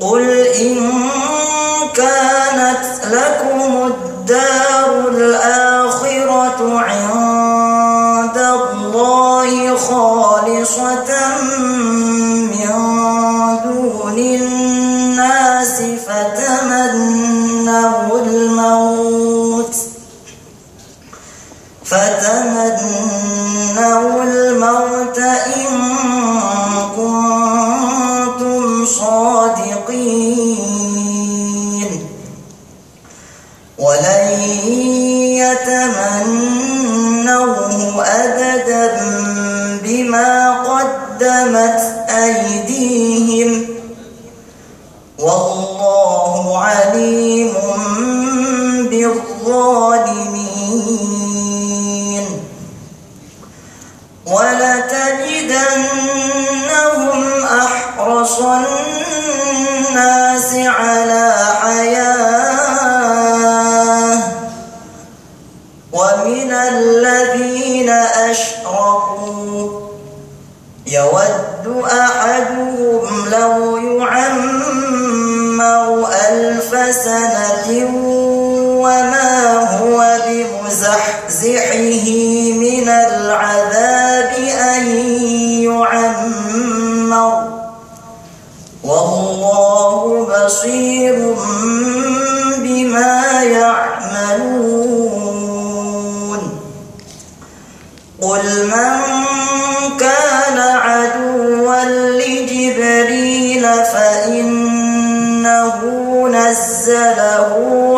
قل إن كانت لكم الدار الآخرة عند الله خالصة ولتجدنهم أحرص الناس على حياة. ومن الذين أشركوا يود أحدهم لو يعمر ألف سنة وما هو بمزحزحه من العذاب بصير بما يعملون. قل من كان عدوا لجبريل فإنه نزله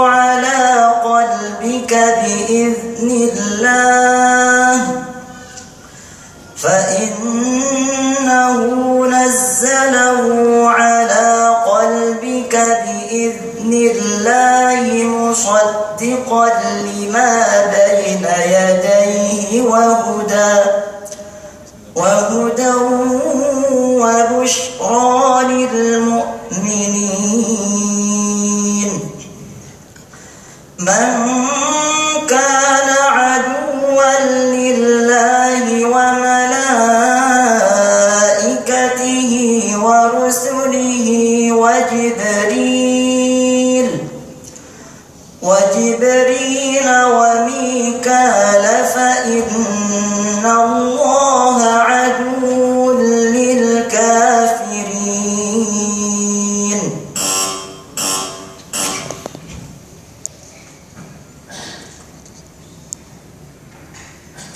على قلبك بإذن الله. فإنه نزله على بإذن الله مصدقا لما بين يديه وهدى وهدى وبشرى للمؤمنين. من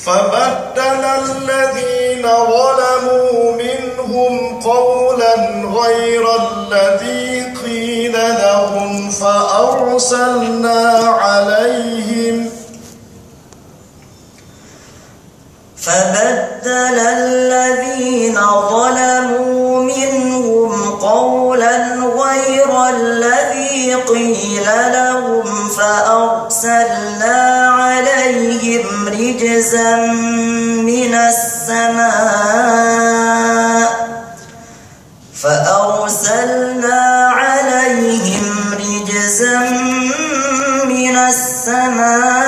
فبدل الذين ظلموا منهم قولا غير الذي قيل لهم فأرسلنا عليهم فبدل الذين ظلموا منهم قولا غير الذي قيل لهم فأرسلنا عليهم رجزا من السماء فأرسلنا عليهم رجزا من السماء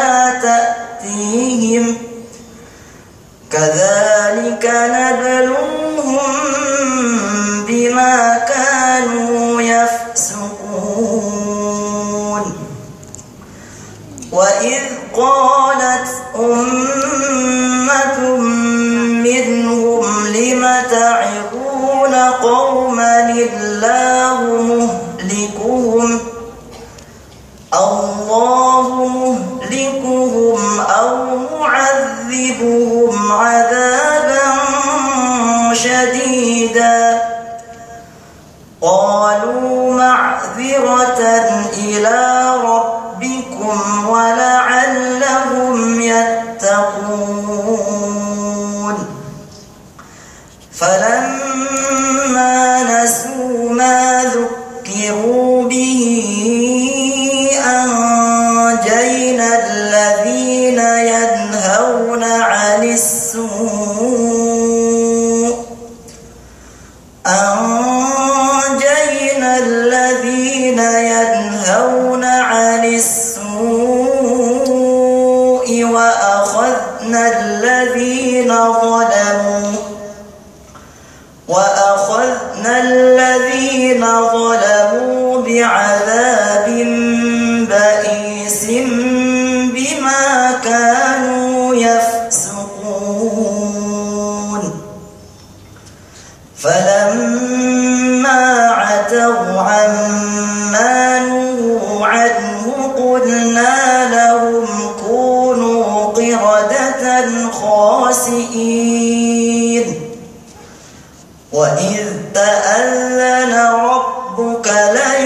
كذلك نبلوهم بما كانوا يفسقون. وإذ قالت أمة منهم لم تعظون قوما الله مهلكهم؟ الله مهلكهم. شديدا قالوا معذرة إلى ربكم ولعلهم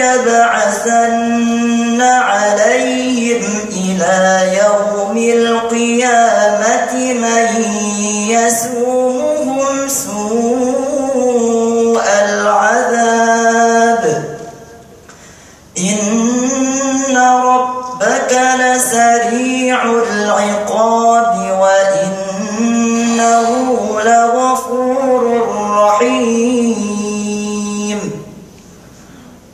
لنبعثن عليهم إلى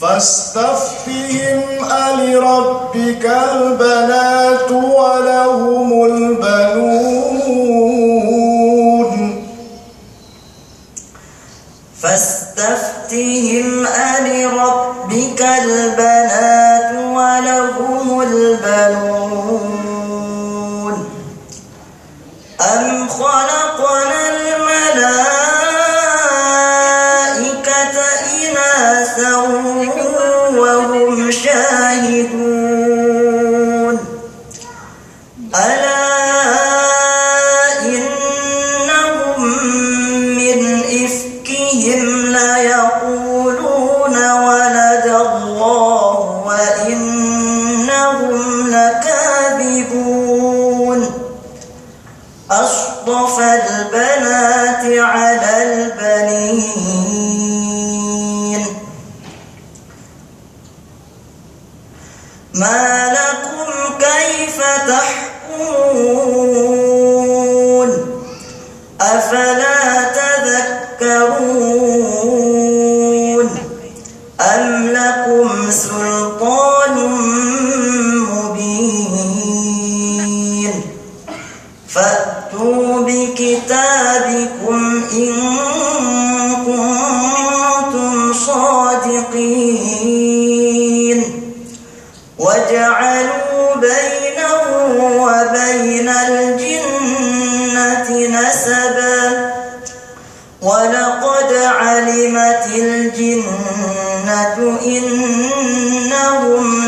فاستفتهم ألربك البنات ولهم البنون. فاستفتهم ألربك البنات ولهم البنون. أم خلق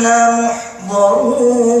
لمحضرون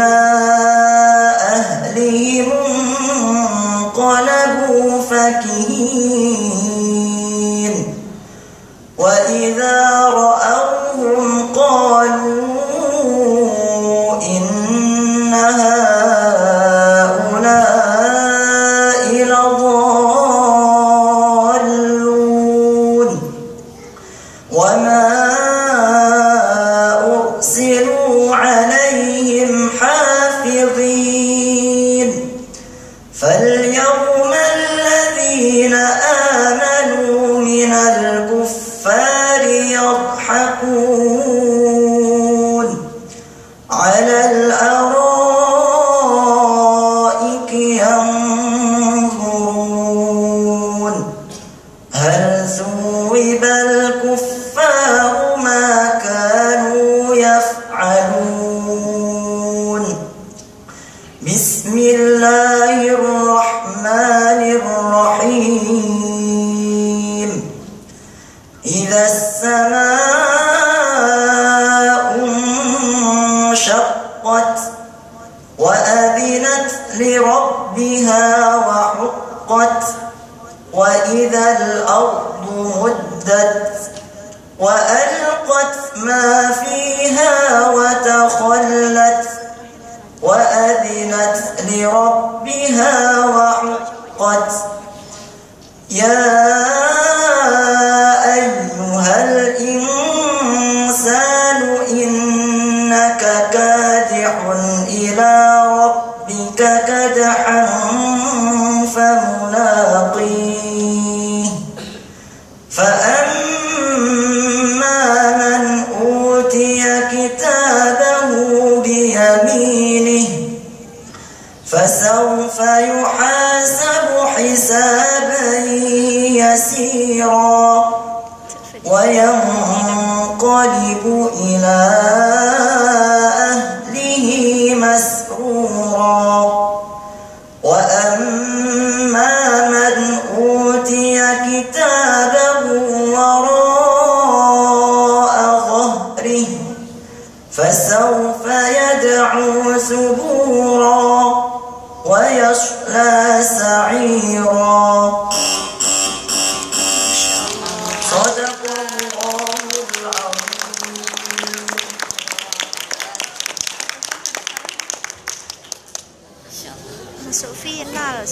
إلى أهلهم انقلبوا فكهين. وإذا رأوهم قالوا إن هؤلاء لضالون. وما أرسلوا عليهم وألقت ما فيها وتخلت وأذنت لربها وعقت يا أيها